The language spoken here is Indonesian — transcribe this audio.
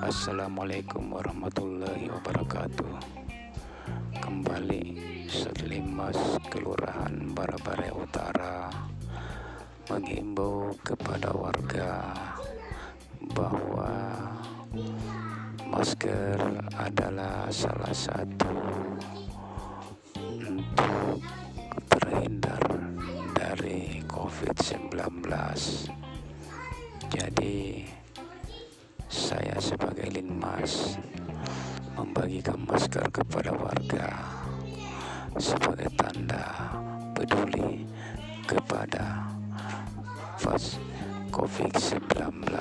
Assalamualaikum warahmatullahi wabarakatuh. Kembali Setlimas Kelurahan Barabare Utara Menghimbau kepada warga Bahwa Masker adalah salah satu Untuk terhindar dari COVID-19 Jadi Linmas membagikan masker kepada warga sebagai tanda peduli kepada COVID-19 ini.